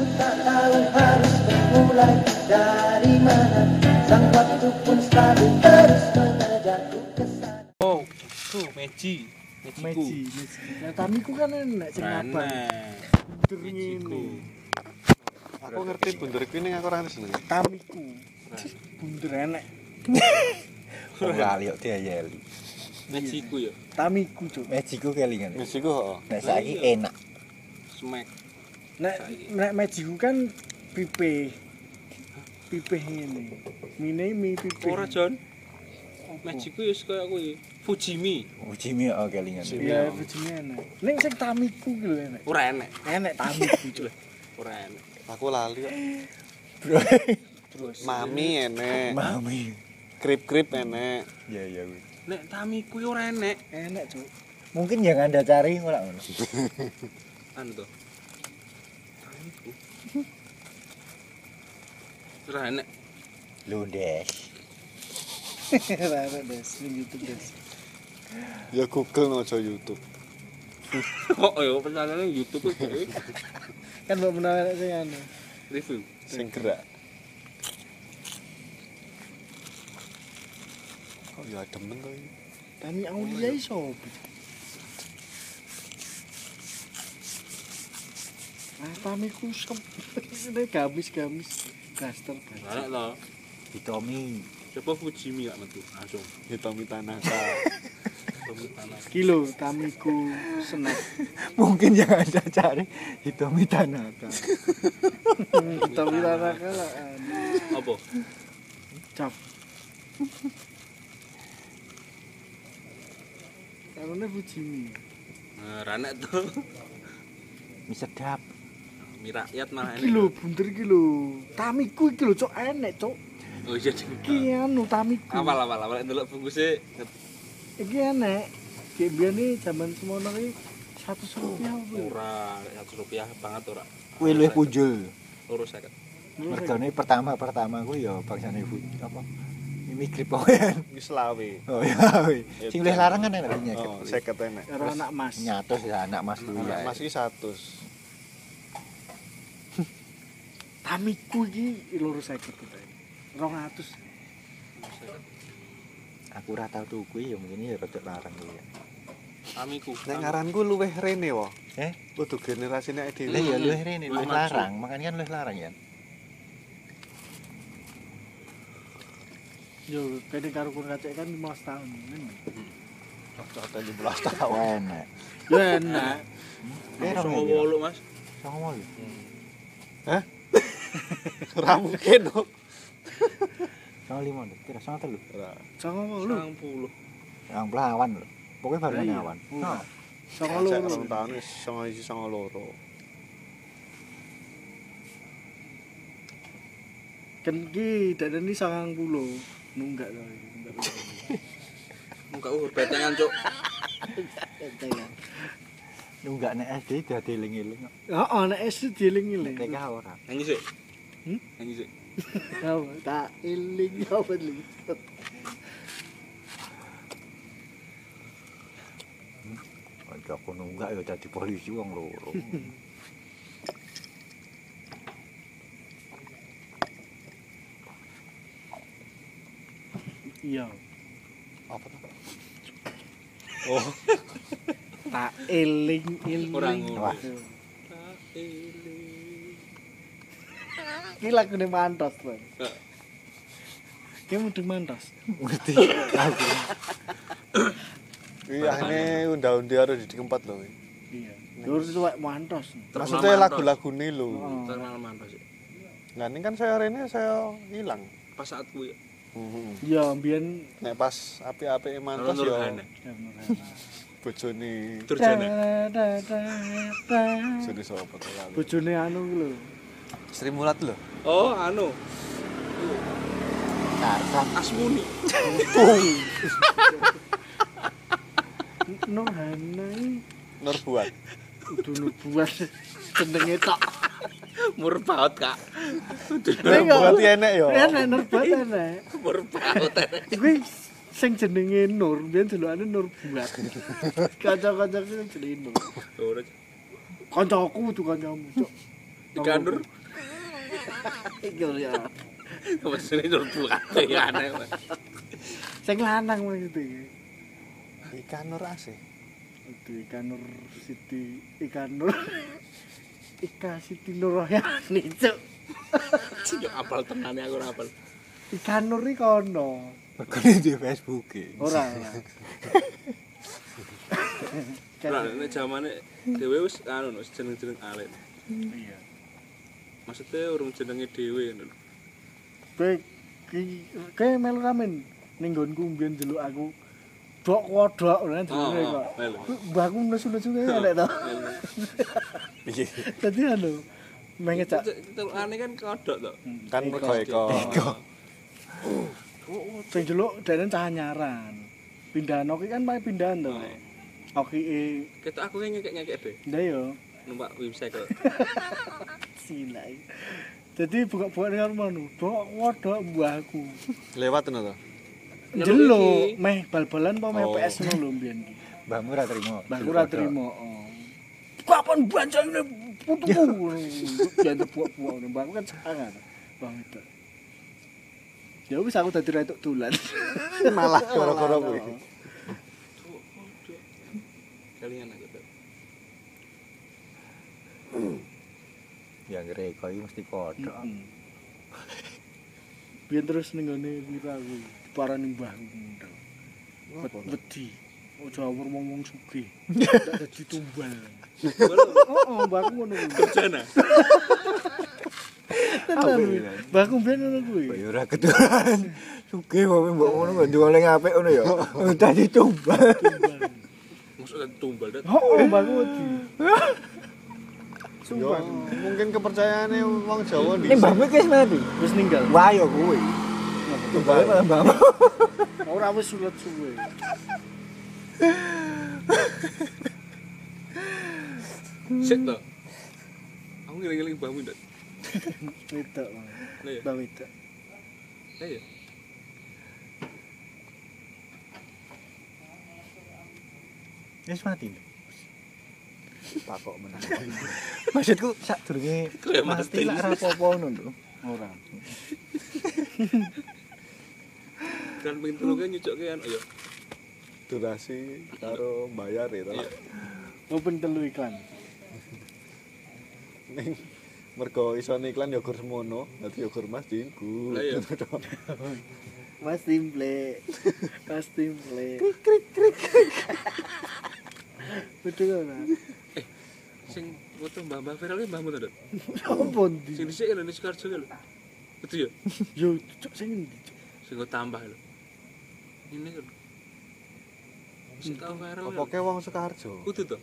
Ku tak tahu harus bermulai dari mana Sang waktu pun selalu terus mengejarku ke sana Oh, tuh Meji. Mejiku. Meji, Meji. Nah, tamiku kan enak sing apa? Enak. Mejiku. Aku ngerti bunder kuwi ning aku ora ngerti jenenge. Tamiku. Bunder enak. Wong lali kok diayeli. Mejiku ya. Tamiku, Cuk. Mejiku kelingan. Wis iku heeh. Nek saiki enak. Smack. Nek nek mejiku kan pipe. Pipe ngene. Mine mi pipe. Ora Jon. Mejiku ya kaya kuwi. Fujimi. Ujimi kok kelingan. Iya, bujine enak. Ning sing tamiku ki lho enak. Ora enak. Enak tamiku, Cuk. Ora enak. Aku lali kok. Bro. Terus. Mami enek. Mami. Krip-krip enek. Ya ya kuwi. Nek tamiku ora enak. Enak, Cuk. Mungkin yang Anda cari ora ngono. Anu to. Ora enak. Lundes. Ora enak, Des. Ning YouTube, Des. Ya Google aja YouTube. Oh, ya pertanyaannya YouTube itu Kan mbok menawa sing anu. review. Sing gerak. Kok ya demen to iki. Tami Aulia iso. Ah, tamiku sem. Ini gamis-gamis. Blaster. Enak to. Hitomi. Coba Fujimi gak metu langsung. Hitomi Tanaka. Kilo tamiku snack. Mungkin yang Anda cari Hitomi Tanaka. Rara kala anu. Apa? cap. Karena Fujimi. Nah, ora enak to. Mi sedap. Mi rakyat malah enak. Kilo bunder kilo. Tamiku iki lho cok enek cok. Oh iya. Iki anu tamiku. Awal awal awal ndelok bungkusnya Iki enek. Biar nih zaman semono iki satu rupiah apa? ora satu rupiah banget ora. Kuwi luwih punjul. Lurus seket. Mergane pertama-pertama ku ya bangsane apa? Krip poen. Wis lawe. Oh ya. wih. Sing luwih larang kan enak nyeket. Oh, 50 enek. Karo anak mas. Nyatos ya anak Mas kuwi ya. Mas iki 100. Tamiku iki lurus seket kita. Rong atus. Aku ora tau tuku ya mungkin ya rada larang kuwi ya. Amiku. Nek ngaranku luwih rene wae. Eh? Kudu generasine Lah dhewe. ya luwih rene, maju. larang, makanya kan luwih larang ya. Yo, kene karo kun kacek kan 15 tahun. Cocok 17 tahun. Enak. Yo enak. Eh, ewu ya? wolu, Mas. Songo wolu. Mungkin kok. Songo lima lho, kira songo telu. Songo lu. 90. Yang pelawan. Pokoknya baru Lah iya. awan. Ora. Songo Cek loro. rong tahun songo isi songo loro. Kan ki dadane 90. Nunggak to. nunggak uhur betengan, Cuk. Entengan. Nunggak nek SD dadi eling-eling kok. Heeh, nek SD dieling-eling. TK ora. Nyanyi sih. Hmm? Nyanyi sih. Oh, tak eling apa li. Aja aku nunggak ya dadi polisi wong loro. Iya. Apa to? Oh, Tak eling-eling. Ora ngono. Wah. Ki lagune mantos, Bang. Ki mudeng mantos. Ngerti. Iya ini unda-undi harus di keempat loh. ini. Iya. Dur suwek mantos. Maksudnya lagu-lagu nih lo. Oh. Terkenal mantas sih. Nah ini kan saya ini saya hilang. Pas saat kuwi. Ya, mbiyen Nek pas api-api mantos Kalau ya Nurhana. Bojone Durjana. jadi sapa to lalu. Bojone anu lho. Sri Mulat lho. Oh, anu. Tarzan. Asmuni. Nurhana iki Nur buat. kudu nubuat jenenge tok. Murbaut, Kak. Nur buat ya enek ya. Enak nurbat enak. Murbaut. Kuwi sing jenenge Nur, biyen delokane Nur buat. Kanca-kancaku sing jenenge Nur. Ora. Kancaku tuh kancamu, Cuk. Ikan nur. Iki ya. Mesine nur buate ya aneh. Sing lanang maksudnya. Ikan nur asih. Aduh, ikan nur Siti, ikan nur. Ika Siti Nurroyani, cuk. Yo apal tenane aku ora apal. Ikan nur iki kono. Mergo di Facebook e. Ora. ora. Ora nek zamane dhewe wis anu wis jeneng-jeneng alit. Iya. Maksudnya urung jenenge dhewe ngono. Kowe kowe melu ramen ning nggonku mbiyen aku. Dok kodok ngono jenenge Oh, kok. Mbahku nesu-nesu kae nek to. Iya. Dadi anu meh ngejak Telukane kan kodok to. Kan mergo eko. sing delok dene cah nyaran. Pindahan oki kan pae pindahan to. Oki e Ketok aku ngekek-ngekek deh. ndak yo Numpak wimcycle. silai. Jadi buka-buka dengan manu, dok kodok mbahku. Lewat ngono to. Jelo meh bal-balan apa meh Oh. PS ngono lho mbiyen ki. Mbahmu ora trimo. Mbahku ora trimo. Kapan baca ini putuku. Jangan ngono. Mbahku kan sangat. Bang itu. Ya wis aku dadi retuk tulan. Malah gara-gara kuwi. Kalian aku tuh. Ya ngere kok iki mesti kodok. Mm. Biyen terus ning ngene pira aku diparani mbahku Wedi. Ojo awur ngomong sugih. Tak dadi tumbal. Oh, mbahku ngono. Kerjana. Tenan kuwi. Mbahku mbiyen ngono kuwi. Ya ora keturunan. Sugih kok mbok ngono kok dioleh apik ngono ya. Dadi tumbal. Maksudnya tumbal dah. Oh, mbahku wedi. Yo, Sumpah. mungkin kepercayaane wong Jawa di. Ning mbahmu iki wis mati. Wis ninggal. Wah ya kuwi. Tumbal malah mbahmu. Ora wis sulet suwe. Sik to. Aku mbahmu ndak. Wedok. Ya. Mbah wedok. Ya. Wis mati. Takok menang. Maksudku sak durunge mati lak ora apa-apa ngono lho. Ora. Kan pengen tuluke nyucukke kan ya. durasi karo bayar itu. Iya. Open telu iklan. Ning mergo iso iklan yogur semono, dadi yogur Mas Dinggu. Lah iya. Mas Timple. Mas Timple. Betul ora? Sing foto mbah-mbah viral ki mbahmu to, Dok. Apa ndi? Sing dhisik kan Sukarjo ki lho. Betul ya? Yo, cok sing ndi? Sing tambah lho. Ini kan. Sing tau viral. Apa ke wong Sukarjo? Kudu to.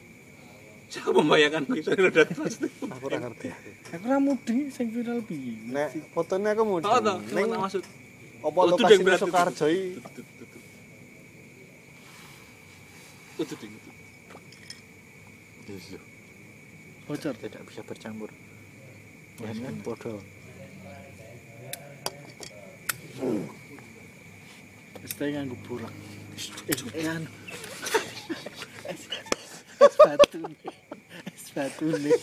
Siapa membayangkan bisa udah pasti. Aku ora ngerti. Aku ora mudeng sing viral piye. Nek fotone aku mau. Oh, toh, Ning maksud. apa Oh, itu lokasi itu. Sukarjo iki Tutut, tutut. Tutut, tutut. Bocor. Tidak bisa bercampur. Ya kan podo. Teh nganggo borak. Eh, Es batu nih.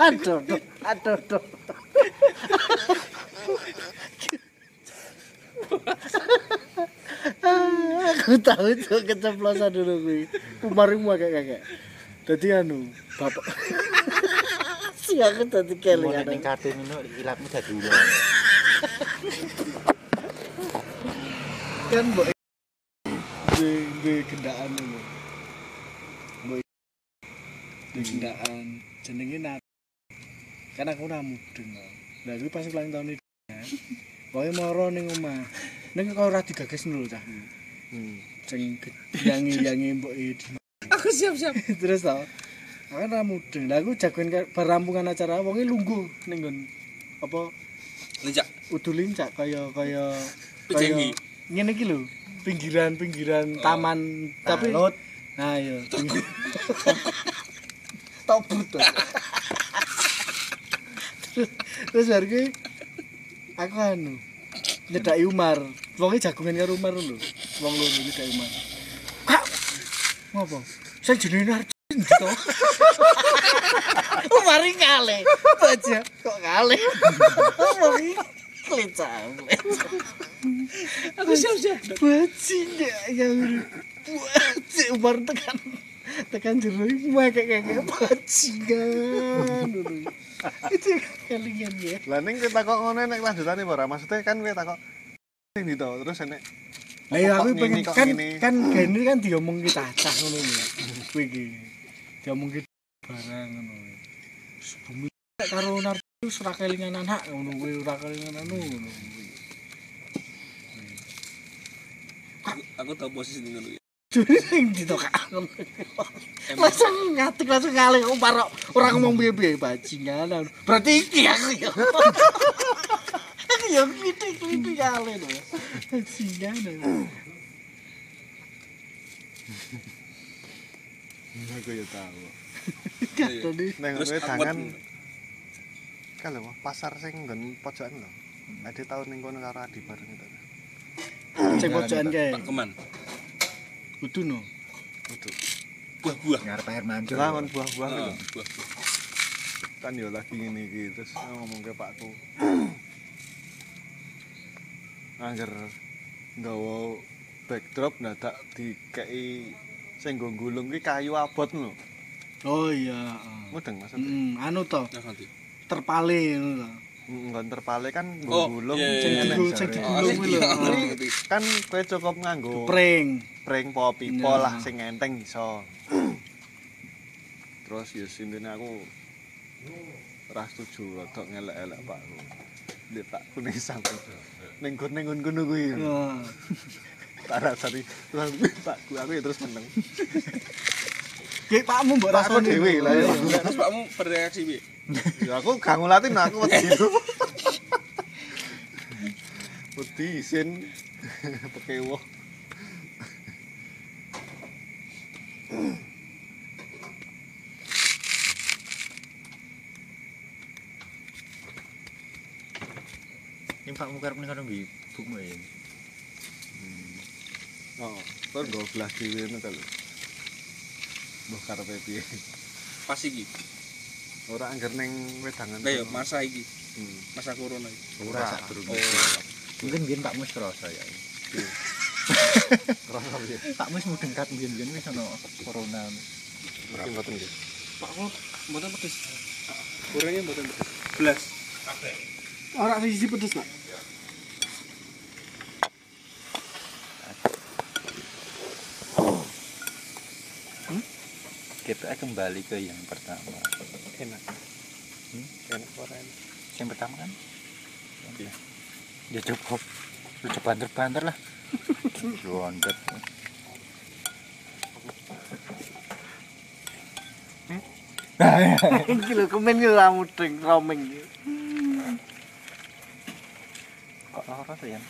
Aduh, aduh, aduh, aduh. Aku tahu itu keceplosan dulu gue. Umarimu agak kakek. Jadi anu, bapak. si aku tadi Mau kelingan. ning kartu ngono ilapmu dadi kan mbok di gendaan lho mbok di gendaan jenenge nat. Kan aku ora mudeng lah kuwi pas ulang tahun itu kan pokoke moro ning omah. Ning kok ora digages lho cah Hmm. sing yangi-yangi mbok Aku siap-siap. terus tau aku ora mudeng. Lah aku jagoan ka- perampungan acara wonge lungguh ning nggon apa? Lijak. udu lincak kaya kaya Pejenggi. ngene iki lho pinggiran-pinggiran taman tapi Talut. nah iya. Top butuh terus terus ini aku anu nyedaki Umar. Wonge jagungan karo Umar lho. Wong loro nyedaki Umar. Kak ngopo? Saya jenenge Narji Oh, mari kale. Baja kok kale. Mari Klica. Aku siap-siap. Bajinya, ya. Bajinya, baru tekan. Tekan jeruk, pakai-pakai. Bajinya. Itu kalian ya. Lah, ini kita kok ngonek nek nih, ora Maksudnya kan kita kok... sing tau, terus enek. Lah iya aku pengen kan kan gini kan diomong kita cah ngono ya. Kuwi iki. Diomong kita barang ngono. Bumi karo nar wis ora kelingan anak ngono kuwi ora kelingan anu ngono. Aku, aku tahu posisi ini ngono ya. Ditokak. Langsung ngatik langsung kali kok parok ora ngomong piye-piye bajingan. Berarti iki aku ya. Aku ya kritik-kritik kali lho. Bajingan. aku ya tahu. Tadi Ning Buat- kalau pasar sing nggon pojokan lho. Ade tau ning kono karo Adi bareng itu. cek pojokan kae. Pak Keman. Kudu no. Kudu. Buah-buah. ngarep air mancur Lah kon buah-buah Ah, itu. buah-buah. Kan yo lagi ngene iki terus ngomong ke Pakku. Angger nggawa backdrop dadak dikei sing nggo gulung kayu abot lho. Oh iya. Mudeng maksudnya. Hmm, anu to, nanti. terpale ngono mm, nggon terpale kan oh, gulung sing digulung oh, lho. kan kowe cukup nganggo pring pring po pipo lah sing enteng iso. Terus ya sintine aku ora setuju rodok ngelek-elek Pak. Le Pak kuwi sang ning gun ning ngono kuwi. Tak rasani. Pak kuwi aku terus meneng. Ki Pakmu mbok rasani. dhewe lha terus Pakmu bereaksi piye Ya aku gak ngulatin aku wedi. Wedi isin pekewo. ini pak muka ini kan lebih bukmu ya Oh, terus go belas dhewe ngono kalau. Mbah karepe piye? Pas iki. Ora angger ning wedangan. Lah ya kono. masa iki, Hmm. masa corona iki. Ora. Oh, mungkin biar pak mus kerasa ya Kerasa piye? pak mus mau dengkat biar biar wis ono corona Mesti mboten nggih. pakmu mboten pedes. Gorengnya mboten pedes. Belas. Ora siji pedes, Pak. kita kembali ke yang pertama Enak. Hmm? Enak ora enak. yang pertama kan Iya. ya cukup udah banter-banter lah londet Iki lho kemen ora mudeng romeng iki. kok loro tuh ya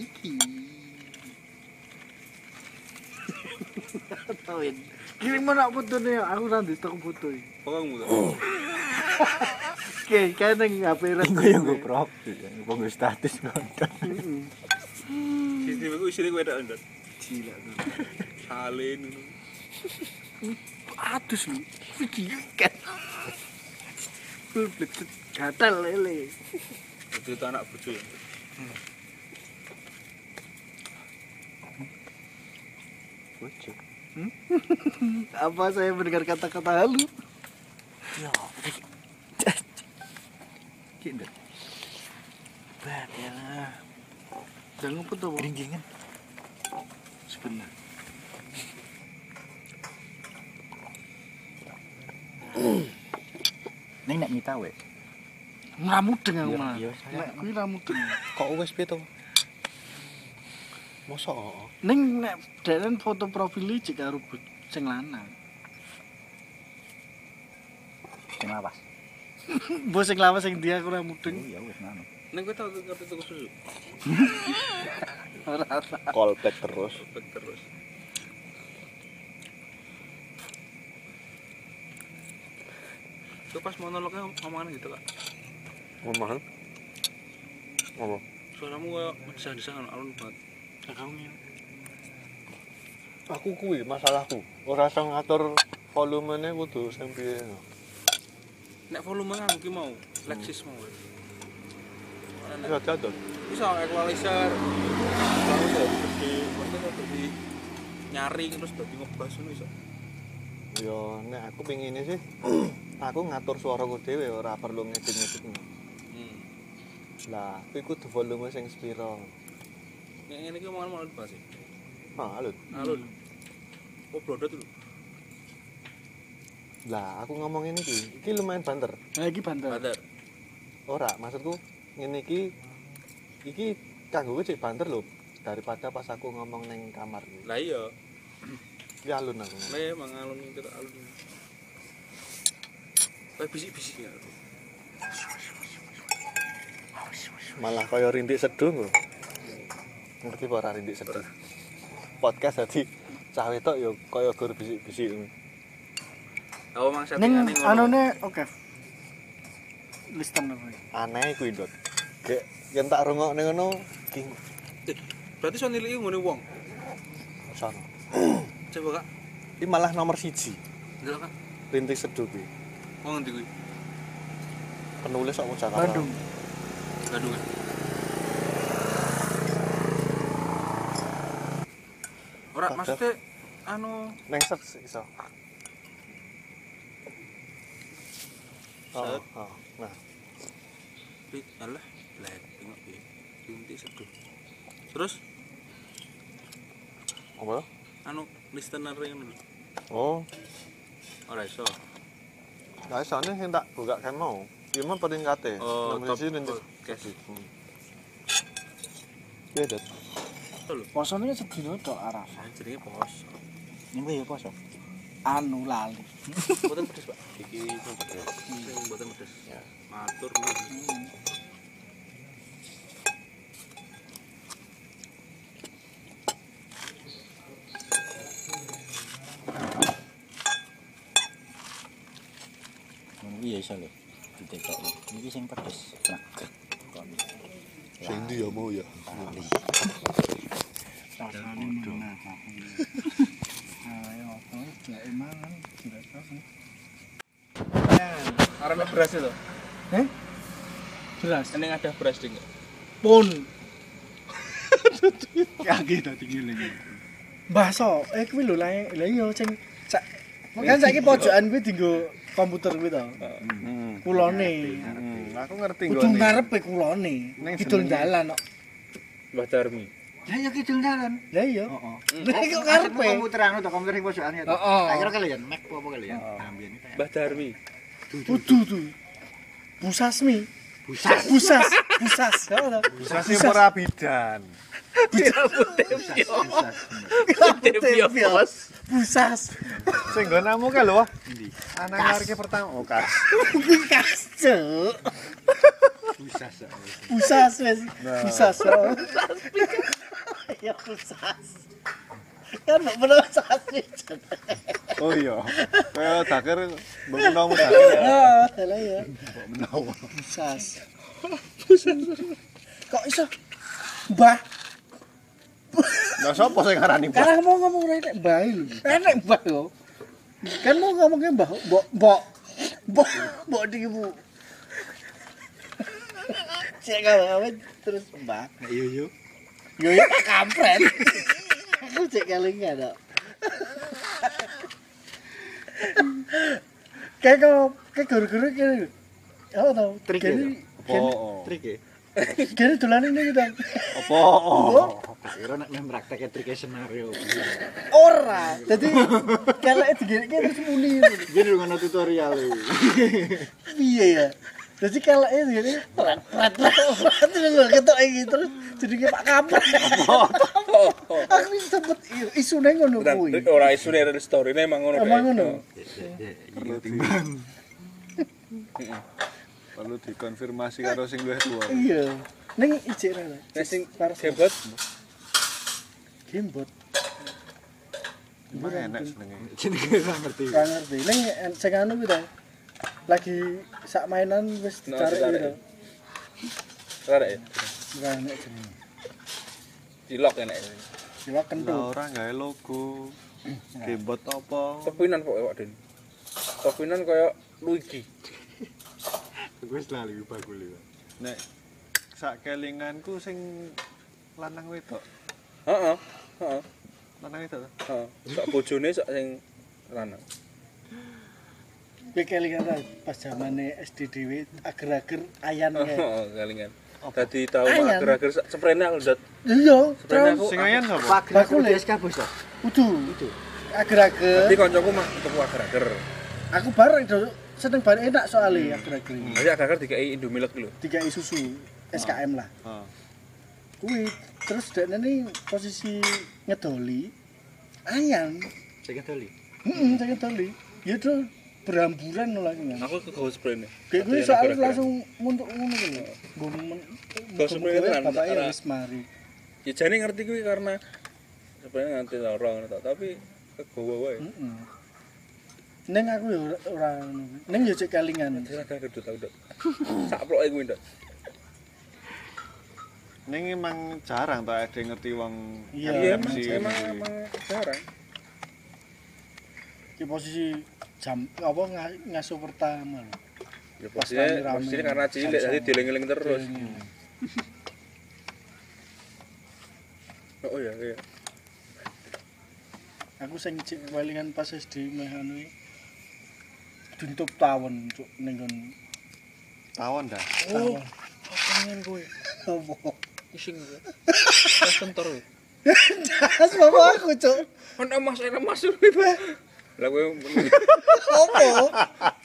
iki. Tawin. Kirim mo na ako doon na yun. Ako na, hindi ako po to eh. Pagang muna. Okay, kaya naging apera. Hindi ko yung GoPro. Ang pang status ko. Sisi mo, uy, sinig wala ang dat. Sila. Salin. Atos mo. Sikikat. Full-fledged. Gatal, lele. Ito yung anak po lucu Apa saya mendengar kata-kata halu? ya gitu Bat ya. Jangan foto, Bang. geringgingan Sebentar. neng nek mita we Ngamudeng aku Iya, mah. iya, Nek kuwi ramudeng. Kok piye to? Mosok Ning nek deren foto profil iki karo sing lanang. sing lawas Mbok sing lawas sing dia aku ramudeng. oh ya wis ngono Neng gue tau ngerti tuku susu. Ora ora. callback terus. Cepet terus. Itu pas monolognya ngomongan gitu kak. Ngomong. Ngomong. Suaramu kayak desah-desah alun banget. Ya. aku kuwi masalahku. Ora iso ngatur volumenya kudu sing piye nek volume kan ki mau Lexus mau ya jatuh bisa equalizer. Di di nyaring terus dadi ngebas ngono iso yo nek aku pingin sih aku ngatur suaraku dhewe ora perlu ngedit-ngedit hmm. lah kuwi kudu volume sing sepiro nek ngene iki omongan malah bas sih nah alut alun oh blodot lho lah aku ngomong ini ki. Iki lumayan banter. Nah, iki banter. badar ora maksudku ngene iki iki kanggo cek banter lho daripada pas aku ngomong neng kamar lah iya. Iki alun aku lah ya mang alun kita alun. Tapi bisik-bisik ya. Malah kaya rindik seduh lho ngerti apa ora rindik? Seduh podcast dadi cah wedok ya kaya gur bisik-bisik. Apa mang Ning settingane ngono? anune oke. Listen apa? aneh kuwi ndot gek yen tak rungokne ngono ki Eh, berarti so nilai ngene wong? Sono coba kak. Iki malah nomor siji. Ndelok kak. Rintik seduh kuwi. Wong ngendi kuwi? Penulis kok Jakarta? Bandung. Bandung Padahal- maksudnya anu neng search iso Oh, oh, nah, Pi, alah, black, tengok pi. Bintik seduh. Terus, apa? anu listener dulu. Oh, Ora iso. nah soalnya yang tak buka kan mau. Gimana peringkatnya? Oh, top rintik podcast. Hmm. Iya, Dad. Betul lho. Posone sedina tok Arafah. Ah, jenenge pos. Ning kuwi ya poso. Anu lali. Mboten pedes, Pak. Iki sing pedes. Sing mboten pedes. Ya. Matur nuwun. Ngono kuwi ya iso lho. Ditekok. Iki sing pedes. Nah. Sing ndi ya mau ya? Rasane mana Ayo, terus gak emangan, tidak tahu. Arane beras itu. Eh? Beras. Ini ada beras ding. Pun. Kaki tadi ngiling. Baso, eh kuwi lho lah lah iya sing sak kan saiki pojokan kuwi dienggo komputer kuwi to. Hmm. Kulone. Hmm, aku ngerti Kudu nggone. ngarepe kulone. Ning Kidul dalan kok. Mbah Darmi. Lah ya kidul dalan. Lah iya. Heeh. Lah kok ngarepe. Komputer anu to komputer sing pojokan ya. Heeh. Tak kira kalian Mac apa kalian? Ambiyen iki. Mbah Darmi. Kudu tuh. Busasmi. Busas. Busas. Busas. Bisa sih ora bidan. Bos. Busas. Sing nggon namu ka lho. Anak ngarke pertama. Oh, kas. Kas, Cuk. Busas. Busas wis. Busas. oh. Ya busas. Kan busas nih. Cuk. Oh iya. Kaya dakir mbok menawa dakir ya. Salah ya. Menawa. Busas. Busas. Kok iso? Mbah, Lah sapa sing ngarani Mbak? karena mau ngomong rene mbah lho. Enek mbah yo. Kan mau ngomongnya mbah, mbok, mbok. Mbok, mbok di ibu. Cek kawan terus mbah. Iya yo. Yo yo kampret. Aku cek kelingan dok. Kayak kau kayak guru-guru kayak apa tau? Trik ya, gini, Trik ya. gini dolan ini gitu. Apa? Oh. Kira nak nem praktek trik senario. Ora. Jadi kalau itu gini terus muni. Jadi ngono tutorial. Iya ya. Jadi kalau itu gini prat prat prat prat terus gue ketok ini terus jadi kayak pak kampret. Aku sempet isu neng ngono kuwi. Ora isu dari story ini emang ngono. Emang ngono. Perlu timbang. Perlu dikonfirmasi karo sing luwih tuwa. Iya. Neng ijek rene. Nek sing Parah. hebot Gimbot. Emang enak senenge. Jenenge ora ngerti. Gak ngerti. Neng sing anu gitu. Lagi sak mainan wis ditarik ditarik. gitu. rada ya. Gak enak jenenge. Di lock enak. ya. Dewa Lah kentut. ora gawe logo. Keyboard apa? Topinan kok Pak Den. Topinan kaya Luigi. Wis lali bakul iki. Nek sak kelinganku sing lanang wedok. Heeh. Heeh. Lanang wedok. to? Heeh. Sak bojone sak sing lanang. Kowe kelingan ta pas zamane SD dhewe ager-ager ayan kae. Heeh, kelingan. Dadi tau ager-ager sprene aku ndat. Iya, aku. Sing ayan sapa? Bakul Bakul ya? SK bos to. kudu. Ager-ager. Dadi kancaku mak tuku ager-ager. Aku bareng do seneng bareng enak soalnya ager-ager. ini. Dadi ager-ager dikai Indomie lek lho. Tiga susu SKM lah. Heeh. Kuwi terus dekne ini posisi ngedoli ayan. Sing doli. Heeh, saya ngedoli. Ya itu beramburan lah kan. Aku ke gawe sprene. Kayak gue soalnya langsung muntuk ngono gitu lho. Gue sebenarnya tenan, bapaknya antara- wis mari. Ya jane ngerti kuwi karena sebenarnya nganti lara ngono tok, tapi kegowo wae. Heeh. Neng aku ya ora- ngono. Neng ya cek kalingan. Dadi ager gedut aku ndak. Sak ploke kuwi ndak. Ning emang jarang to ada yang ngerti wong Iya, emang kuwi. emang jarang. Ki posisi jam apa nga- ngasuh pertama lho. Ya Pas posisinya, rame-rame. posisinya karena cilik jadi dieling-eling terus. Dieling. Oh iya iya. Aku sing cek kalingan pas SD meh anu iki. Duntup tawon cuk ning kon Tawon dah. tawon. Pengen kowe. Apa? Ising kowe. Pas kentor kowe. Das bapak aku cuk. Ana Mas ana Mas kowe. Lah kowe Apa?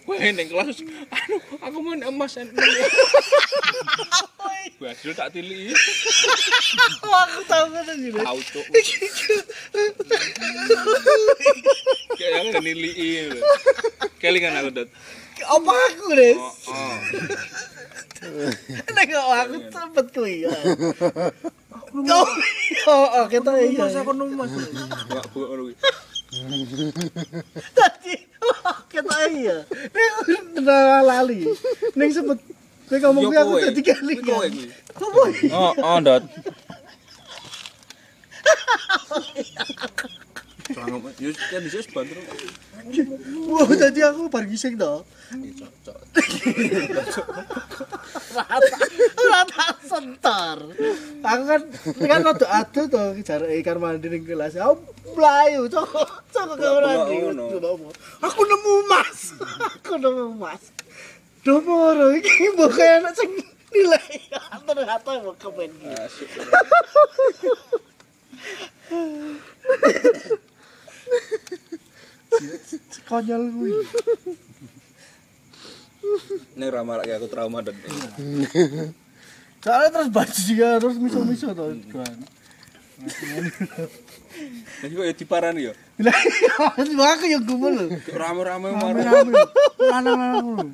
kowe ning kelas anu aku mau emas Bajul tak tiliki. Aku tahu kan iki. Tahu cuk. Kayak yang nilii lho. Kelingan aku dot. Apa aku, Des? Oh, oh. Nek aku sempet kuwi. Oh, oh, oh, kita iya. Mas aku nemu Mas. Enggak buka ngono kuwi. Tadi ketok ya. Nek lali. Ning sebut kowe ngomong aku dadi kali. Kowe. Oh, oh, Dot. Jangan, yus kan bisa bantu. Wah, tadi aku bar gising to. Cocok. Rata sentar. Aku kan kan rada adu to jarak ikan mandi ning kelas. Aku mlayu cok. Cok ke ora ndi. Ngono. Aku nemu emas. Aku nemu emas. Domoro iki mbok kaya anak sing nilai ternyata mbok kepen iki. Asik. Konyol kuwi. Ini ramah lagi aku trauma dan Soalnya terus baju juga terus miso-miso to kan. Jadi kok ya diparani ya? Lah aku yang gumul lho. Rame-rame marah. Rame-rame. Lanang-lanang.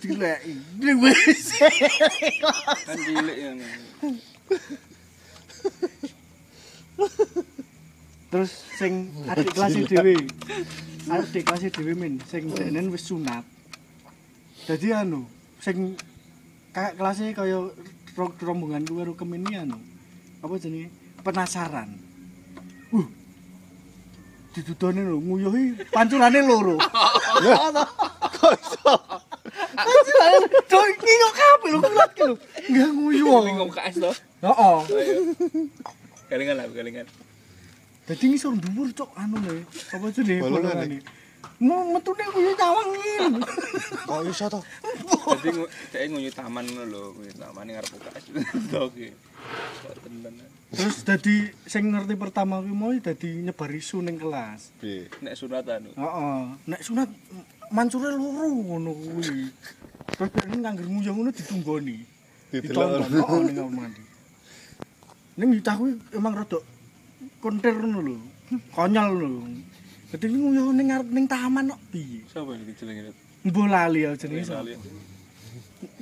Dileki. Di WC. Kan cilik yang. Terus sing adik kelas dhewe. Adik kelas dhewe min sing denen wis sunat. Dadi anu, sing kakak kelasnya kaya ro- rombongan luar rukem ini anu. Apa jenenge? Penasaran. Uh. Didudone lho, nguyuhi pancurane loro. Kok iso? Do iki kok kabeh lho kulat ki lho. Enggak nguyuh. Bingung KS toh. Heeh. Kelingan lah, kelingan. Dadi ngisor dhuwur cok anu le. Apa jenenge Bolongan bolongane? Mau metune kuwi tawang iki. Kok iso to? Jadi saya ngunyu taman ngono lho, ngunyu taman yang ngarep UKS. Oke. Terus dadi sing ngerti pertama kuwi mau dadi nyebar isu ning kelas. Piye? Nek sunatan. Heeh. Nek sunat mancure loro ngono kuwi. Terus ben nganggur nguyang ngono ditunggoni. Ditonton heeh ning kamar mandi. Ning ditah kuwi emang rada konter ngono lho. Konyol lho. Dadi nguyuh ning ngarep ning taman kok piye? Siapa yang dijelengin? Mbok lali ya jenenge sapa?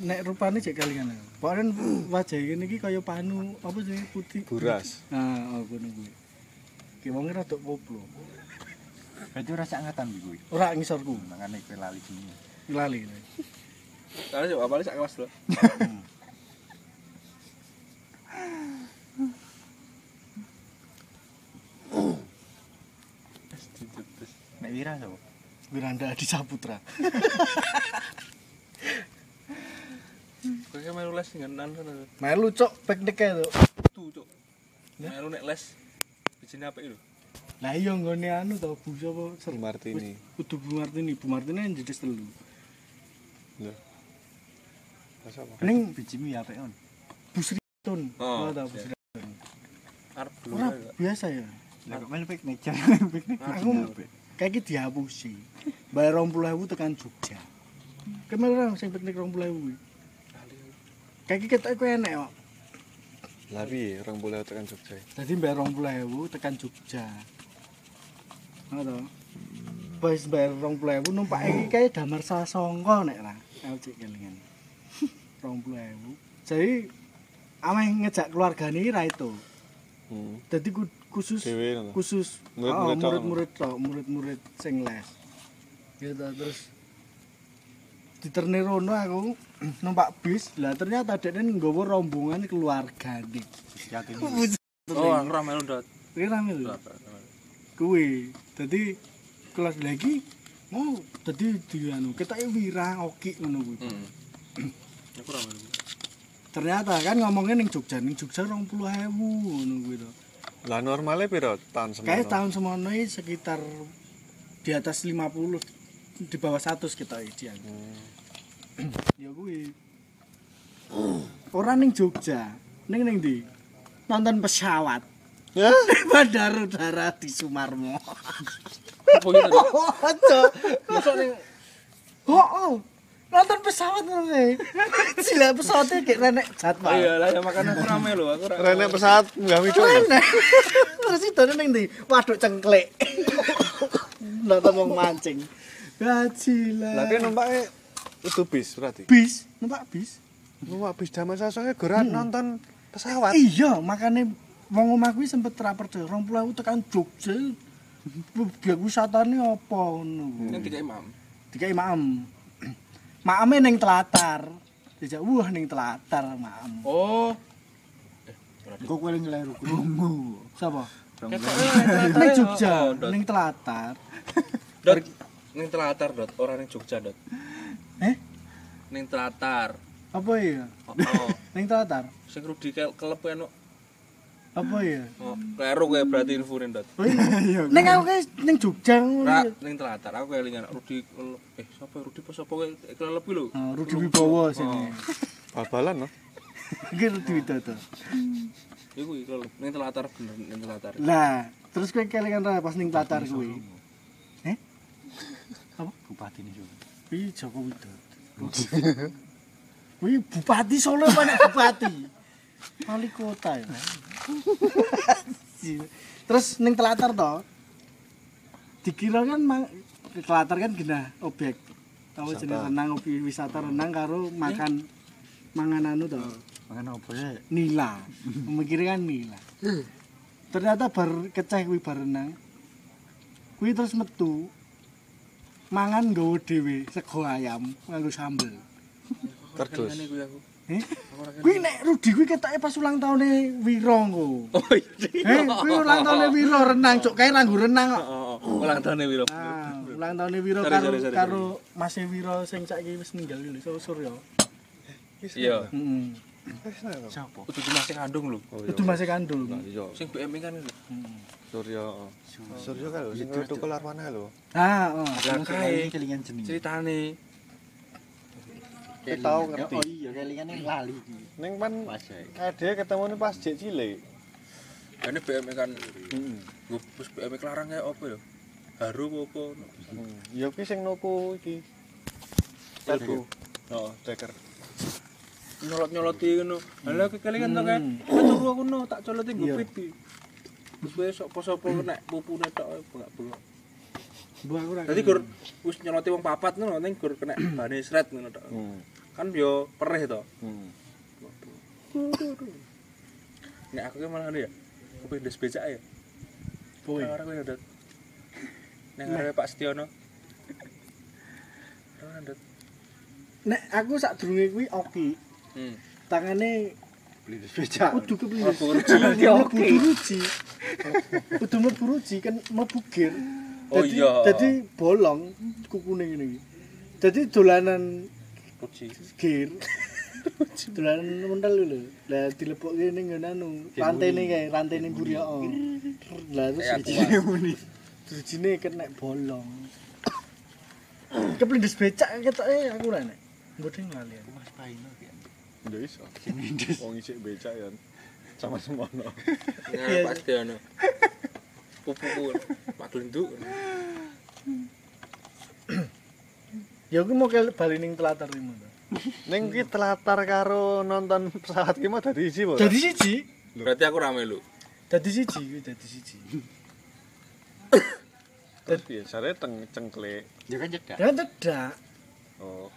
Nek rupane cek kalingan. Pokoknya wajah ini iki kaya panu apa sih putih. Buras. Nah, oh ngono kuwi. Ki wong rada koplo. Berarti ora sak ngatan iki kuwi. Ora ngisorku, Mangane kowe lali gini. lali. Karena coba apalagi sak kelas lho. Wira sapa? Wiranda Adi Saputra. Kowe melu les dengan sana. Melu cok piknik ae tuh. Tuh, Cuk. Melu nek les bijine apik lho. Lah iya nggone anu to Bu sapa Ser Martini. Kudu Bu Martini, Bu Martini yang jedes telu. Lho. Pas apa? Ning Bijimu ya apik on. Bu Sri Tun. Oh, tau Bu iya. Sri Tun. Arep ya. biasa ya. Lah kok melu piknik jangan piknik. Aku kayak gitu dihapusi. Bayar 20.000 tekan Jogja. Kemarin sing piknik 20.000 kuwi. Kayak ketok kowe enek kok. Lah orang boleh tekan Jogja. Dadi bayar 20.000 tekan Jogja. Ngono. Wis bayar 20.000 numpak iki kae damar sasongko nek ra. Aku cek kelingan. 20.000. Jadi ameh ngejak keluargane ra itu. Hmm. Dadi ku- khusus Dewe khusus Murid-murid oh, tok. murid-murid tok, murid-murid sing les. Gitu terus diterni rono aku numpak bis. Lah ternyata dekne nggawa rombongan keluargane. Yakin. Oh, aku ora melu ndot. Kuwi rame lho. Kuwi. Dadi kelas lagi mau dadi di anu ketoke wira oki ngono kuwi. Hmm. Aku melu. Ternyata kan ngomongnya ning Jogja, ning Jogja 20.000 ngono kuwi to. Lah normalnya piro tahun semono? Kayak tahun semono iki sekitar di atas 50 di bawah 100 kita iki. Hmm. Ya kuwi. Ora ning Jogja, ning ning ndi? Nonton pesawat. Ya? Bandara udara di Sumarmo. Apa gitu? Masuk ning Oh, oh. Nonton pesawat ngono kae. Sila pesawatnya kayak renek jadwal. Iya lah ya makanya aku ora melu, aku ora. Rene pesawat nggak mikir. Renek. Terus itu ning ndi? Waduk cengklik. Nonton wong mancing. Gajila. Lah kan numpaknya itu bis berarti. bis, numpak bis. Numpak bis zaman sasongnya goran nonton pesawat. Iya, makanya wong omah kuwi sempet ra percaya 20.000 tekan Jogja. Biar wisatane apa ngono. Yang tiga imam. Dikai maem. Maeme ning telatar. Dijak wah ning telatar maem. Oh. Kok kowe nyeleru krungu. Sapa? Ning Ning Jogja, ning telatar. Dot. Ning telatar, Dot. Ora ning Jogja, Dot. Eh, Ning telatar. apa ya? Oh, oh. Ning telatar. Sing Rudi ke- kelep eno. Apa ya? Oh, kleru kayak berarti info Dot. Oh iya. Ning aku kae ning Jogja. Ra ning telatar aku kelingan Rudi kelep. Eh, sapa Rudi pas sapa kowe kelep iki lho. Oh, Rudi Wibowo sini. Bal-balan no. Iki Rudi Widodo. Iku iki kelep ning telatar bener ning telatar. Lah, terus kowe kelingan pas ning telatar kuwi. Eh? Apa? Bupati ini juga. Kuwi Joko Widodo. Kuwi bupati Solo apa nek bupati? Wali kota ya. Terus ning telatar to. Dikira kan mang- telatar kan genah objek. Tahu jenenge renang objek wisata renang karo makan mangan anu to. Mangan apa sih? Nila. Memikirkan kan nila. Ternyata bar keceh kuwi bar renang. Kuwi terus metu. Mangan nggawa dhewe sego ayam nganggo sambel. Kardus. Kuwi nek Rudi kuwi ketoke pas ulang tahune Wiro engko. Oh iya. Eh, kuwi ulang tahune Wiro renang, cuk kae ranggo renang kok. Oh, oh, ulang tahun Wiro. Nah, ulang tahune Wiro karo karo Mas Wiro sing saiki wis ninggal lho, Suryo. Iya. Heeh. Siapa? Kudu masih kandung lho. Oh. Itu masih kandung. Iya. Sing BM kan lho. Suryo. Suryo kan lho sing tukul arwana lho. Ah, oh. Lah kae kelingan jeneng. Kita tahu Oh ngerti. iya, kelingan lali. Ning pan Pas ya. ade ketemu pas jek cilik. ini BM kan Heeh. gue bus BM kelarang kayak apa ya? Haru apa apa? Ya kuwi sing nuku iki. Telku. Oh, deker. Nyolot nyoloti ngono. Lah kekelingan to kan. Turu aku no tak coloti Iya. pipi. Terus besok poso-poso kena pupune tok bengak-bengak. Bu aku ra. Dadi gur wis nyoloti wong papat ngono ning gur kena bane sret ngono tok. Kan yo perih to. Hmm. Nek aku ki malah ya. Kepen des becak ya. Kowe. Ora kowe ndat. Nek Pak Setiono. Ora ndat. Nek aku sak durunge kuwi oki. Hmm. Tangane beli sepeda. kudu ruji mlebu ruji kan mlebu gear Oh iya. dadi bolong kukune ngene iki dadi dolanan Ruci. gear dolanan mental lho lah dilebokke ning ngene anu rantene kae rantene mburi heeh lah terus Kayak siji muni rujine kena bolong keplindes becak ketoke aku ra nek mbodeng lali aku. Mas Paino kan. Ya iso. Wong isik becak ya. Sama semono. Nah, pasti ana. Pupuku. Mak glenduk. Ya aku mau ke bali ning telatar iki ngono Ning ki telatar karo nonton pesawat ki mah dadi Bos. dadi siji Berarti aku rame lu. dadi siji kuwi dadi siji Terus biasanya teng cengkle. Ya kan cedak. ya cedak Oh.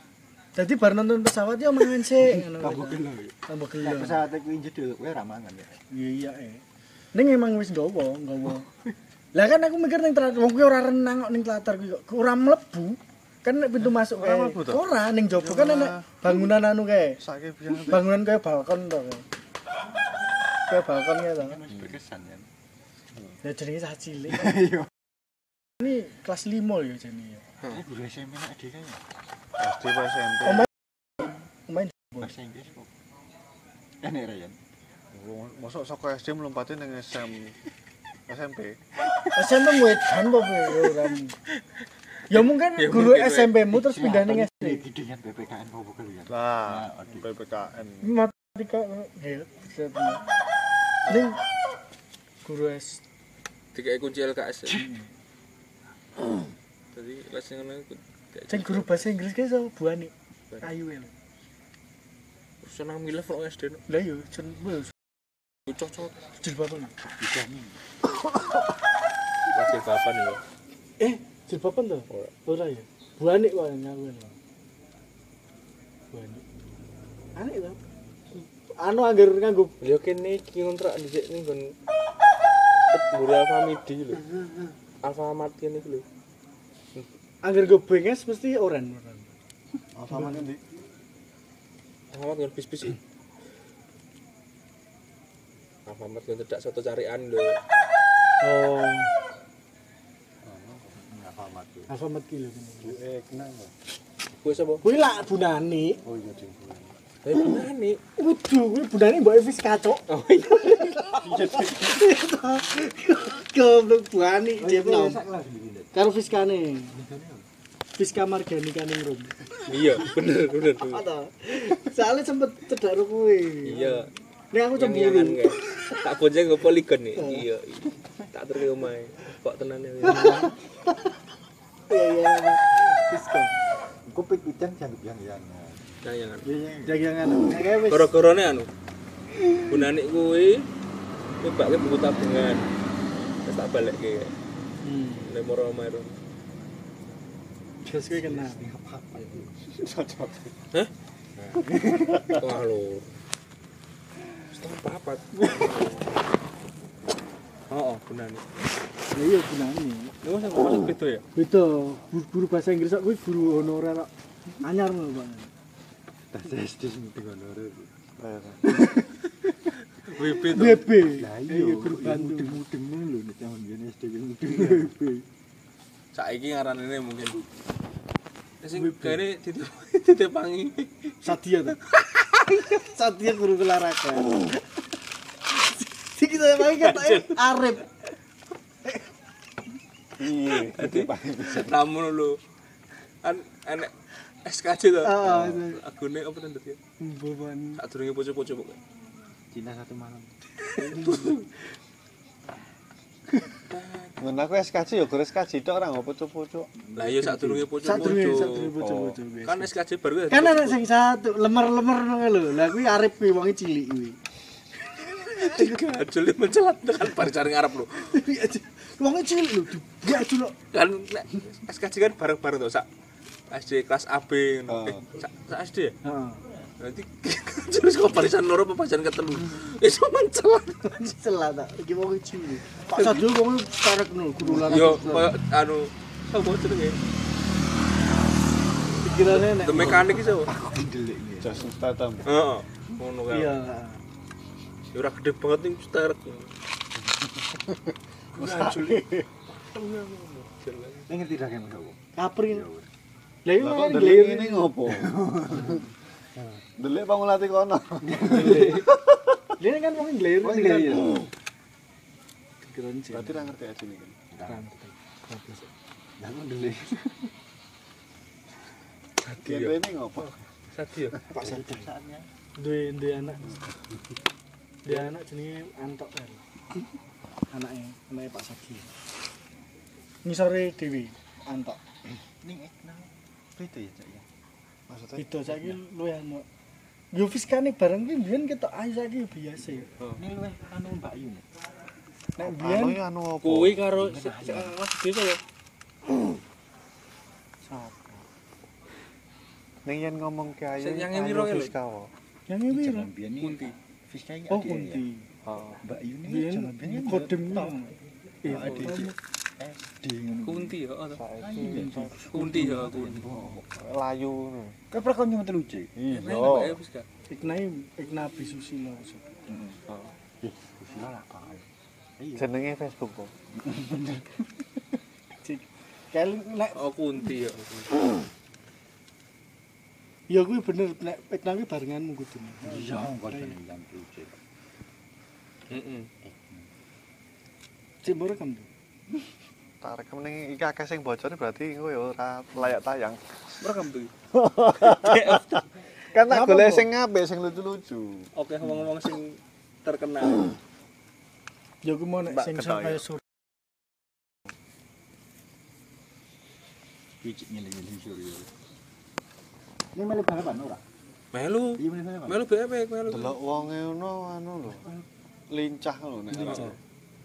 dadi bar nonton pesawat ya mangan sik ngono Tambah gelo. tambah gelo pesawat kuwi jedul kowe ra mangan ya. iya iya eh ning emang wis nggawa nggawa lah kan aku mikir ning telatar wong kuwi ora renang kok ning telatar kuwi kok ora mlebu kan pintu masuk Ora kae mlebu to? ora ning jaba kan ana bangunan anu kae. Bangunan kayak balkon to kae. Kayak balkon kae to. Ya jenenge cah cilik. Ini kelas 5 ya jenenge ya Ini guru SMP nek dia kan ya. SD pas SMP. Main Bahasa Inggris kok. Enak ra Yan. Mosok saka SD mlompate ning SM SMP. SMP wedan kowe ora ya mungkin Ya guru mungkin, we. SMP mu terus pindah ning SD Gidean PPKN kok bukan ya. Lah, Nah. PPKN. matematika ya set ning guru S Dikai kunci LKS. ya. Tadi les yang ngono iku. sing guru bahasa Inggris kae sapa buane ayu lho senang milih kok SD lah yo jen wes Cocok. jilbaban Gidean. Masih ya? eh jilbaban to ora ya buane kok ngaku lho buane aneh to anu anggar nganggo Ya kene iki ngontrak dhisik ning nggon Buri Alfamidi lho. Alfamart kene iki lho. anggar go benges mesti oren oren Alfamart endi? Alfamart nggon bis-bis iki. Alfamart nggon cedak soto carian lho. oh Alfamart. Alfamart ki lho Eh, kenal kok. Kuwi sapa? kuwi lak bunani Oh iya, Ding. Eh benane. Udah, kuwi bunani mbok Evis kacok. Oh iya. Goblok bunani nom. iki. Ndek. Karo Fiskane. Fiska Margani kaning rum. Iya, bener bener. Apa? Soalnya sempet cedak ro kuwi. Iya. Nek aku cemburu. Tak bonceng ke poligon nih. Iya. Tak terke omahe. Kok tenan ya. Iya iya. Fiska. Kok pikutan jangan yang yang. Nah. Nek kae wis Gara-garane anu. Gunanik kuwi nyebake buku tabungan. Terus tak balekke. Hmm. Nek moro. Terus kuwi kena. Hah? Wah lho. Setengah papat. Oh, oh, gunane. Ya iya bunani. Lu masa kok beda ya? Beda. Guru, guru bahasa Inggris kok kuwi guru honorer kok. Anyar ngono, Pak. Tas SD sing honorer. WB to. BB. Lah Iya, iya guru Bandung. mudeng-mudeng lho nek tahun ngene SD ki mudeng. BB. Saiki ngaranane mungkin. Sing kene titip titipangi. Sadia tuh. Sadia guru olahraga. Si kita pakai kata Arif. Dadi namun lho. An enek SKJ itu. Agune apa ten dadi? Beban. Sadurunge poco-poco kok. Cina satu malam. Ngono aku SKJ ya guru SKJ tok ora ngopo pucuk-pucuk. Lah iya sadurunge bocah-bocah guys. Kan SKJ baru kuwi. Kan ada sing satu lemer-lemer ngono lho. Lah kuwi Arif kuwi wong cilik kuwi. Gajul mencelat kan bar cari ngarep lho. Wong cilik lho. Gajul lho. Kan SKJ kan bareng-bareng to sak SD kelas AB ngono. Eh, sak sak SD ya? Heeh. Nanti terus kok barisan loro apa barisan ketelu? Iso mencelat. Celah tak. Iki wong cilik. Pak Sadul wong karek ngono guru olahraga. Yo koyo anu apa jenenge? pikirannya nek. The mekanik iso. Aku Statham. Heeh. Ngono kae. Iya. Ya ora gede banget nih sterek. Ini ngerti dah kan kau. Kapri. Ya wis. Lah iya Lah kan kok glir ini ngopo? Delik pangulati kono. Dia kan wong glir. Oh, iya, iya. Keren sih. Berarti ra ngerti aja nih kan. Keren. Lah kok ya. ini ngopo? Sadi ya. Pak Sadi. Duwe duwe anak. Dia anak jenenge Antok kan. Anaknya, anaknya Pak Sadi. Ngisore Dewi Antok. Ning ekna. Beda ya, Cak ya. Maksudnya Itu saiki luwih anu. Yo fiskane bareng ki mbiyen ketok ae saiki biasa. ya. ini luwih anu Mbak Yu. Nek mbiyen ya anu opo? Kuwi karo Mas Desa ya. Ning yen ngomong ke ayu. Sing yang ngewiro ya, lho. Yang iki lho. wis kaya oh kunti ah. mbak yuni jaman biyen kodim ade SD kunti ya kunti ah, ya kunti oh. layu ke prakon yang telu cek iya. Iknai iknabi susilo susilo lah kak jenenge facebook kok. Bener. Cek kali nek oh kunti ya ya kuwi bener nek Ikna kuwi barenganmu kudune. Iya, kau seneng jam lu cek. Heeh. Cek mbok rekam tuh. Tak rekam ning iki akeh sing bocor berarti engko ya ora layak tayang. Merekam tuh. Kan tak Apa, golek sing apik sing lucu-lucu. Oke ngomong-ngomong sing terkenal. Ya kuwi mau nek Mbak sing kaya sur. Cek ngeli-ngeli suri. Ini melu balapan ora? Melu. Iya melu bebek melu. Delok wonge ngono anu lho. Lincah lho nek. Lincah.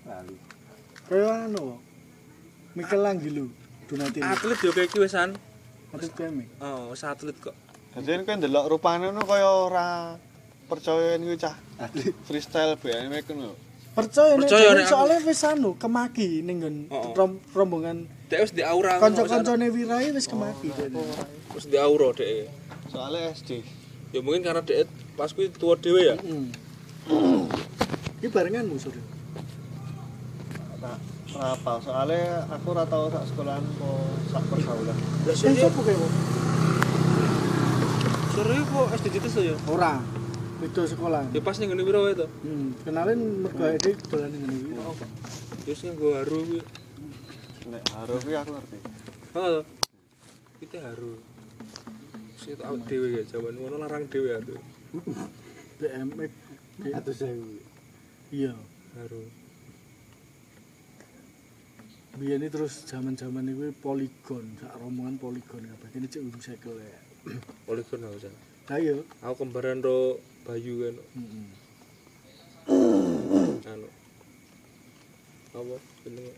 Lalu. Kaya anu. Michelangelo. Donatello. Atlet yo kayak kiwesan. Atlet keme. Oh, wis atlet kok. Dadi kan delok rupane ngono kaya ora percaya kuwi cah. Freestyle BMX ngono. Percaya Percaya, nek soalnya wis anu kemaki ning nggon Oh, oh. rom- rombongan Dek wis di aura. kanca-kancane Wirai wis kemaki dene. Wis di aura dek. Soale SD. Ya mungkin karena dek pas kuwi tua dhewe ya. Heeh. Iki barenganmu sore. Tak ora apa soale aku ora tau sak sekolahan kok sak pergaulan. Lah Eh, sore sopo kowe? sore kok SD Cites to ya. Ora. Beda sekolah. Ya pas ning ngene piro wae to. Hmm, kenalin mergo ade dolan ning ngene iki. Terus yang gue haru kuwi. Nek haro kuwi aku ngerti. Oh, to. Kita haru. Sing tau dhewe ya jaman ngono larang dhewe haru. BMX. Atau sewu. Iya. Haru. Biyen iki terus zaman-zaman iku poligon, sak rombongan poligon kabeh. Kene cek urung sekel ya. Poligon aku sana. Lah iya. Aku kembaran ro Bayu kan anu. Apa jenenge?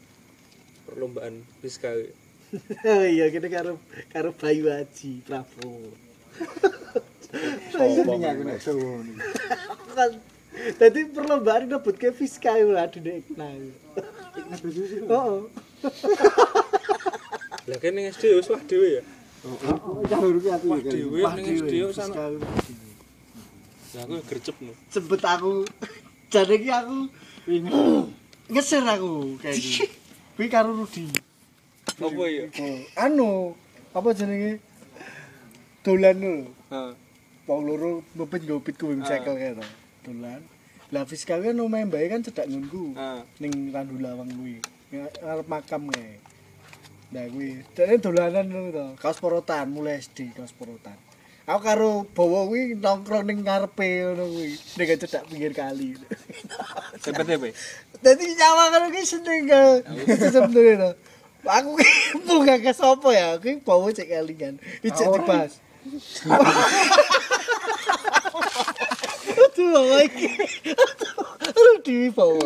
Perlombaan fiska. kuwi. Oh iya kene karo karo Bayu Haji Prabowo. Aku nek. Kan Dadi perlombaan nebutke fiskal lho adine Ikna. Oh. Lah kene SD wis wah dhewe ya. Jalur ki aku Wah ya. dhewe Wah ning dhewe aku gercep no. Sebut aku jane iki aku ini ngeser aku kayak gini. Kuwi karo Rudi. Apa ya? Oh, anu apa jenenge dolan lho. Heeh. Wong loro mbepet ngopit kuwi cycle kae to. Dolan. Lah fiskal kan omahe mbake kan cedak. Heeh. ning Randulawang kuwi. Ngarep makam kae. Nah kuwi, dene dolanan ngono to. Kaos porotan mulai SD kaos porotan. Aku karo bawa kuwi nongkrong ning ngarepe ngono kuwi. Ning cedak pinggir kali. TP-TP. Dadi nyawa karo kuwi seneng. Sebenarnya to. Aku ki bunga ke sapa ya? Kuwi bawa cek kalingan. Ijek dibahas. Aduh, bawa iki. Aduh, di bawa.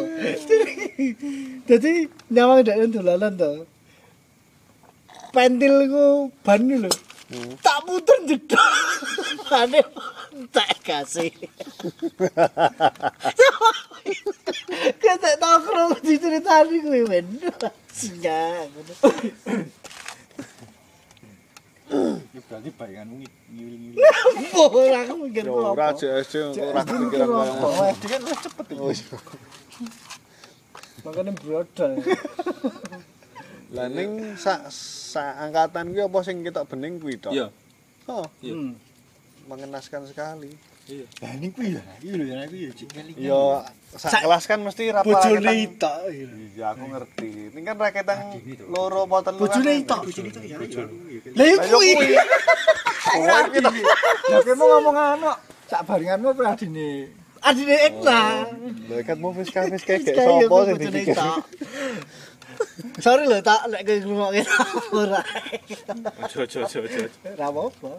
Dadi nyawa ndak dolanan to. Pentilku ban lho. tak muter jedol mana tak kasih. Kita tak tahu kalau di cerita ini gue bener. Sehingga berarti bayangan ngit ngiling-ngiling orang aku mikir apa? Orang aja aja orang mikir apa? Orang aja cepet ini. Makanya brodol. Lah ning sak sak angkatan kuwi apa sing ketok bening kuwi tok? Iya. Oh, Iya. Hmm. mengenaskan sekali. Iya. Lah ini kuwi ya. Iki lho ya aku ya cik ngeling. Yo sak kelas kan mesti ra Bojone itok. iya. Aku ngerti. Ini kan raketan loro apa telu. Bojone itok. Bojone itu ya. ya. Lah Lah kuwi. kuwi. Oh, kita Lah kowe mau ngomong anu sak baringanmu apa adine? Adine Ekna. Lha kan mau fiska fiska kayak sopo kuwi sing bojone dipikir. Sorry lho tak lek kowe ngrungokke ora. Ojo ojo ojo ojo. Ora apa-apa.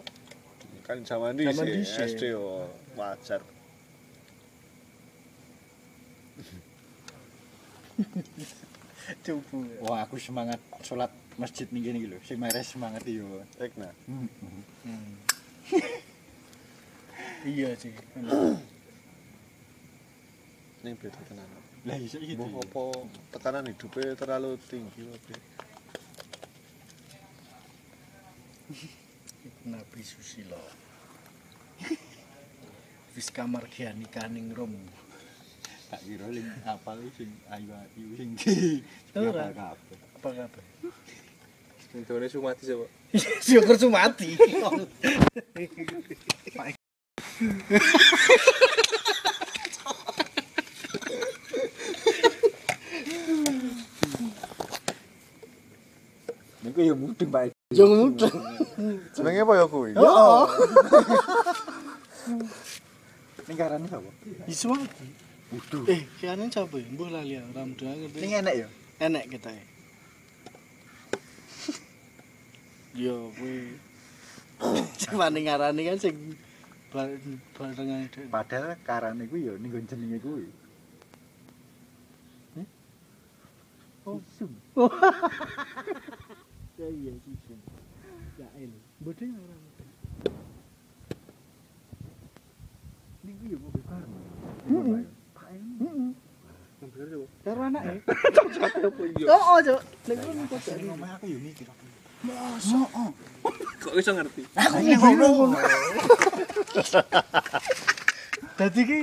Kan zaman dhisik dhisik. SD yo wajar. Cupu. Wah, aku semangat sholat masjid ning kene iki lho. Sing meres semangat yo. Ekna. Iya sih. Ning beda tenan. Lah iso iki. Mbah apa tekanan hidupnya terlalu tinggi wae. Nabi Susilo. Fiska Margiani kaning rom. Tak kira ling apal sing ayu-ayu sing di. Ora. kabeh. Apa kabeh? Intone sumati sapa? Syukur sumati. Niku ya mudeng Pak. Yo mudeng. Jenenge apa ya kuwi? Yo. Ning karane sapa? Iswati. Waduh. Eh, kiane sapa ya? Mbuh lali ora mudeng ngerti. Ning enek ya. enek kita. Yo kuwi sing wani ngarani kan sing bar- barengan dek. Padahal karane kuwi ya ning jenenge kuwi. Oh. Ya iya sih. Ya ini. Bodoh ya orang. Ini gue ya mobil baru. Hmm. Kain. Hmm. Mobil itu. Taruh anak ya. Cok cok cok. Oh oh cok. Lagi mau kota. Ini mama aku yang mikir. Masa? Kok iso ngerti? Aku ngomong. Tadi ki,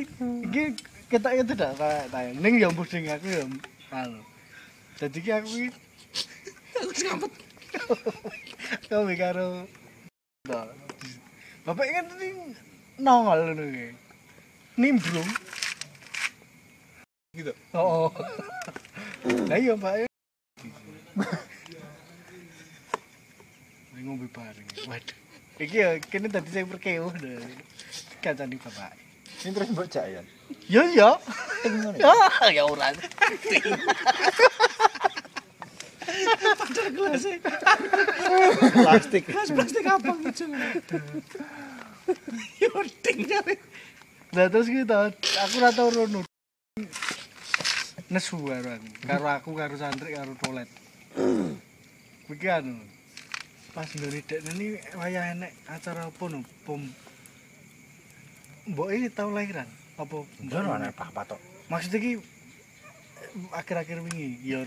ki kita itu tidak tanya tanya. Neng yang pusing aku yang kalau. Tadi ki aku iki Aku sangat Kau karo Bapak kan ini nongol ngono ki. Nimbrung. Gitu. Oh. Lah iya, Pak. Ini ngombe bareng. Waduh. Iki ya kene dadi sing perkewuh lho. Kancane bapak. Ning terus mbok jak ya. Yo. Ning ngono. Ah, ya ora. Padahal gelasnya Plastik. Gelas plastik apa gitu. Yording nyari. Lah terus kita, aku ora tau rono. Nesu karo aku. Karo aku karo santri karo toilet. Anu. Pas ndone dek ini wayah enek acara apa no? Pom Mbok tau lahiran apa? Njono ana apa tok. Maksudnya ki akhir-akhir wingi ya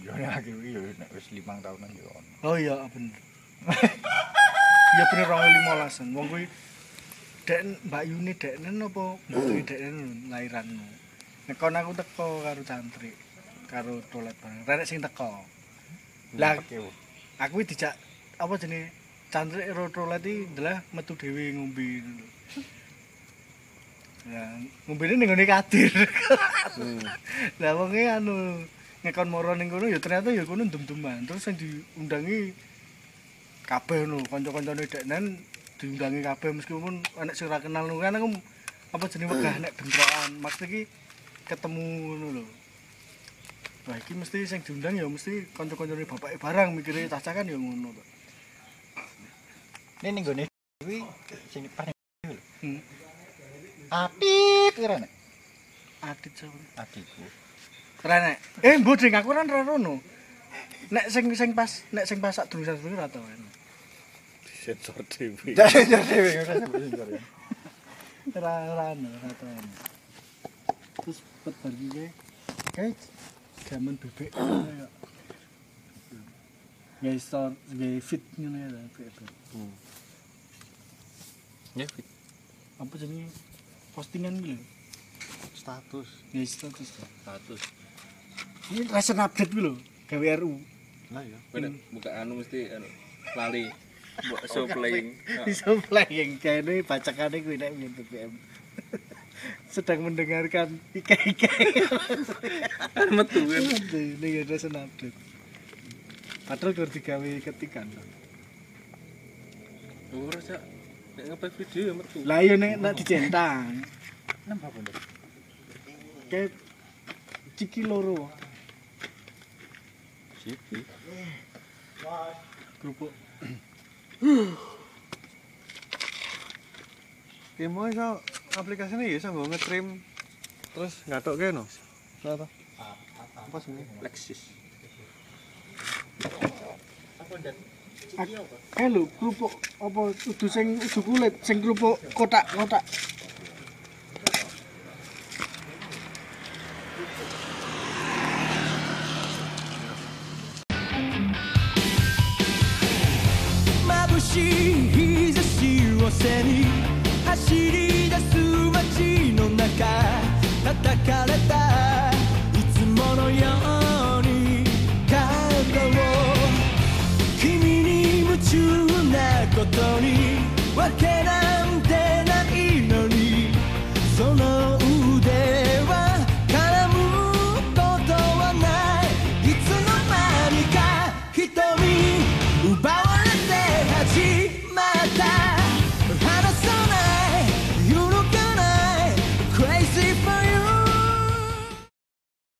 Yo nek akhir iki yo nek wis 5 tahunan yo ono. Oh iya bener. ya bener orang limolasan. Wong kuwi dek Mbak Yuni deknen apa Mbak Yuni deknen lahiran. Nek kon aku teko karo santri karo toilet bareng. Renek sing teko. Lah aku dijak apa jenenge santri ro toilet iki ndelah metu dhewe ngombe ngono. Ya, ngombene ning ngene kadir. Lah wonge anu ngekon moro ning kono ya ternyata ya kono ndem-deman. Terus sing diundangi kabeh no kanca-kancane deknen diundangi kabeh meskipun anak sing ora kenal no kan aku apa jenenge wegah nek bentrokan. Maksud iki ketemu ngono lho. Wah iki mesti sing diundang ya mesti kanca-kancane bapake barang mikire cacah kan ya ngono to. Ning ning gone kuwi sing pas ning Hmm. Atit kira nek. Adit sapa? Adikku. Ora nek. Eh mbodeng aku ora ora rono. Nek sing sing pas nek sing pas sak durung sak ora tau. Sensor TV. Dhewe sampe sensor ya. Ora ora anu, ora tau. Terus pet bagi kayak kayak zaman bebek ya. gawe store gawe fit ngene ya FB. Hmm. Ya fit. apa jenenge postingan gitu Status. gawe status. Status. ini rasa update kuwi lho, gawe RU nah iya. Bener hmm. buka anu mesti anu lali. Buat oh, show playing. So playing kayaknya bacakane kuwi nek minum BBM sedang mendengarkan ika-ika metu metu ini gak ada senapdet padahal gue digawe ketikan gue rasa ngepek video ya metu. Lah iya nek nak dicentang nampak bener kayak ciki loro. Siki. kerupuk Ki mau iso aplikasinya ya iso nggo ngetrim terus ngatok kene no. Apa? Apa sih? Lexus. eh lho kerupuk apa udu sing udu kulit sing kerupuk kotak-kotak